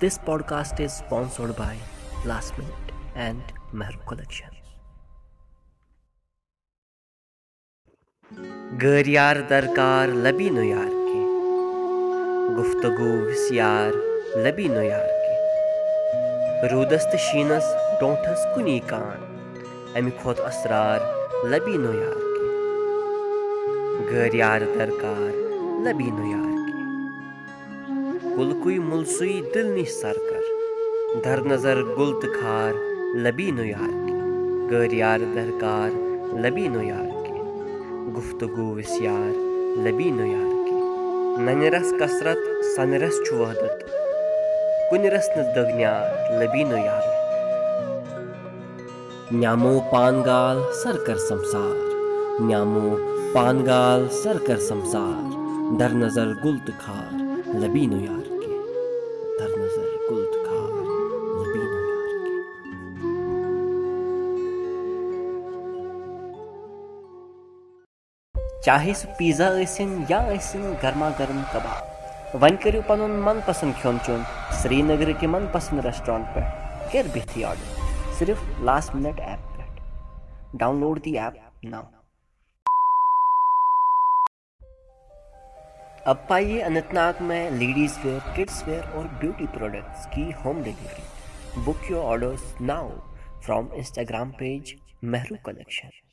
This this podcast is sponsored by last and Mehroo collection گٲریار درکار لبی نہٕ یار کے گُفتگو وِس یار لبی نہٕ یار کے روٗدس تہٕ شیٖنس ڈونٛٹھس کُنی کان اَمہِ کھۄتہٕ اسرار لبی نہٕ یار کے غٲر یار درکار لبی نو یار گُلکُے مُلسٕے دِل نِش سرکَر در نظر گُل تہٕ خار لبی نہٕ یار کینٛہہ غٲر یار درکار لبی نہٕ یار کینٛہہ گُفتگوٗ وِس یار لبی نہٕ یار کینٛہہ نَنہِ رَس کثرت سَنہٕ رَس چھُ وٲدَت کُنہِ رَس نہٕ دٔگنیار لبی نہٕ یار نیٛامو پان گال سرکَر سمسار نیٛامو پان گال سرکَر سمسار در نظر گُل تہٕ خار لبی نہٕ یار چاہے سُہ پیٖزا ٲسِن یا ٲسِن گرما گرم کَباب وۄنۍ کٔرِو پَنُن من پسنٛد کھیوٚن چیوٚن سرینگرٕ کہِ من پسنٛد ریسٹورنٛٹ پٮ۪ٹھ یہِ آرڈر صرف لاسٹ مِنٹ ایپ پٮ۪ٹھ ڈاوُن لوڈ دی ایپ اَپ پایی اننت ناگ میں ladies wear kids wear beauty products ki home delivery book your orders now from Instagram page Mehroo collection